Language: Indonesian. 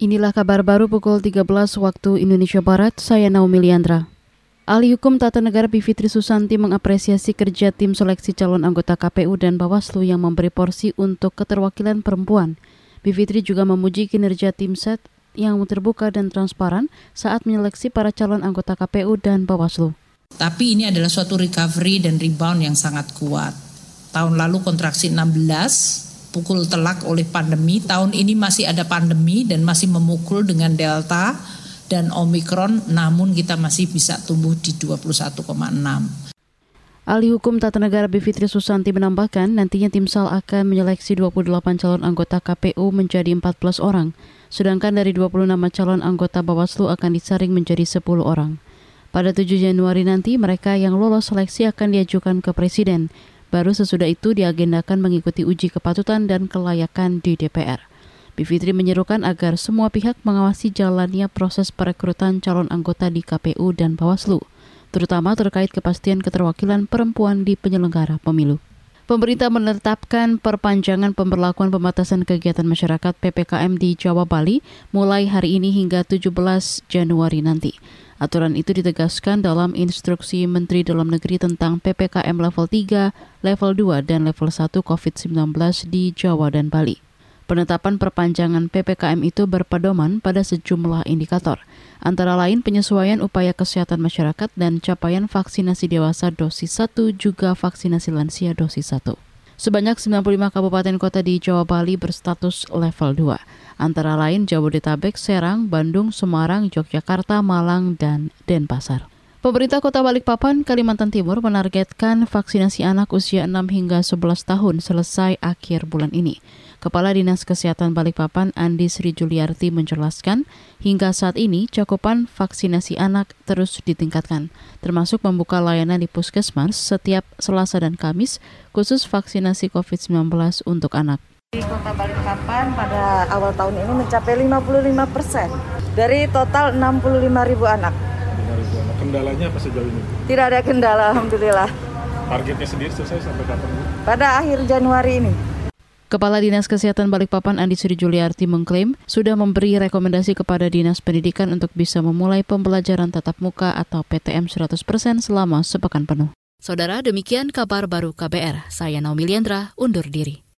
Inilah kabar baru pukul 13 waktu Indonesia Barat, saya Naomi Liandra. Ahli Hukum Tata Negara Bivitri Susanti mengapresiasi kerja tim seleksi calon anggota KPU dan Bawaslu yang memberi porsi untuk keterwakilan perempuan. Bivitri juga memuji kinerja tim set yang terbuka dan transparan saat menyeleksi para calon anggota KPU dan Bawaslu. Tapi ini adalah suatu recovery dan rebound yang sangat kuat. Tahun lalu kontraksi 16, pukul telak oleh pandemi. Tahun ini masih ada pandemi dan masih memukul dengan Delta dan Omikron, namun kita masih bisa tumbuh di 21,6. Ahli Hukum Tata Negara Bivitri Susanti menambahkan nantinya tim SAL akan menyeleksi 28 calon anggota KPU menjadi 14 orang, sedangkan dari 20 nama calon anggota Bawaslu akan disaring menjadi 10 orang. Pada 7 Januari nanti, mereka yang lolos seleksi akan diajukan ke Presiden. Baru sesudah itu diagendakan mengikuti uji kepatutan dan kelayakan di DPR. Bivitri menyerukan agar semua pihak mengawasi jalannya proses perekrutan calon anggota di KPU dan Bawaslu, terutama terkait kepastian keterwakilan perempuan di penyelenggara pemilu. Pemerintah menetapkan perpanjangan pemberlakuan pembatasan kegiatan masyarakat PPKM di Jawa Bali mulai hari ini hingga 17 Januari nanti. Aturan itu ditegaskan dalam instruksi Menteri Dalam Negeri tentang PPKM level 3, level 2, dan level 1 COVID-19 di Jawa dan Bali. Penetapan perpanjangan PPKM itu berpedoman pada sejumlah indikator, antara lain penyesuaian upaya kesehatan masyarakat dan capaian vaksinasi dewasa dosis 1 juga vaksinasi lansia dosis 1. Sebanyak 95 kabupaten kota di Jawa Bali berstatus level 2, antara lain Jabodetabek, Serang, Bandung, Semarang, Yogyakarta, Malang, dan Denpasar. Pemerintah Kota Balikpapan, Kalimantan Timur menargetkan vaksinasi anak usia 6 hingga 11 tahun selesai akhir bulan ini. Kepala Dinas Kesehatan Balikpapan Andi Sri Juliarti menjelaskan, hingga saat ini cakupan vaksinasi anak terus ditingkatkan, termasuk membuka layanan di puskesmas setiap Selasa dan Kamis khusus vaksinasi COVID-19 untuk anak. Di Kota Balikpapan pada awal tahun ini mencapai 55 persen dari total 65 ribu anak. Kendalanya apa sejauh ini? Tidak ada kendala, Alhamdulillah. Targetnya sendiri selesai sampai kapan? Pada akhir Januari ini. Kepala Dinas Kesehatan Balikpapan Andi Sri Juliarti mengklaim sudah memberi rekomendasi kepada Dinas Pendidikan untuk bisa memulai pembelajaran tatap muka atau PTM 100% selama sepekan penuh. Saudara, demikian kabar baru KBR. Saya Naomi Liandra, undur diri.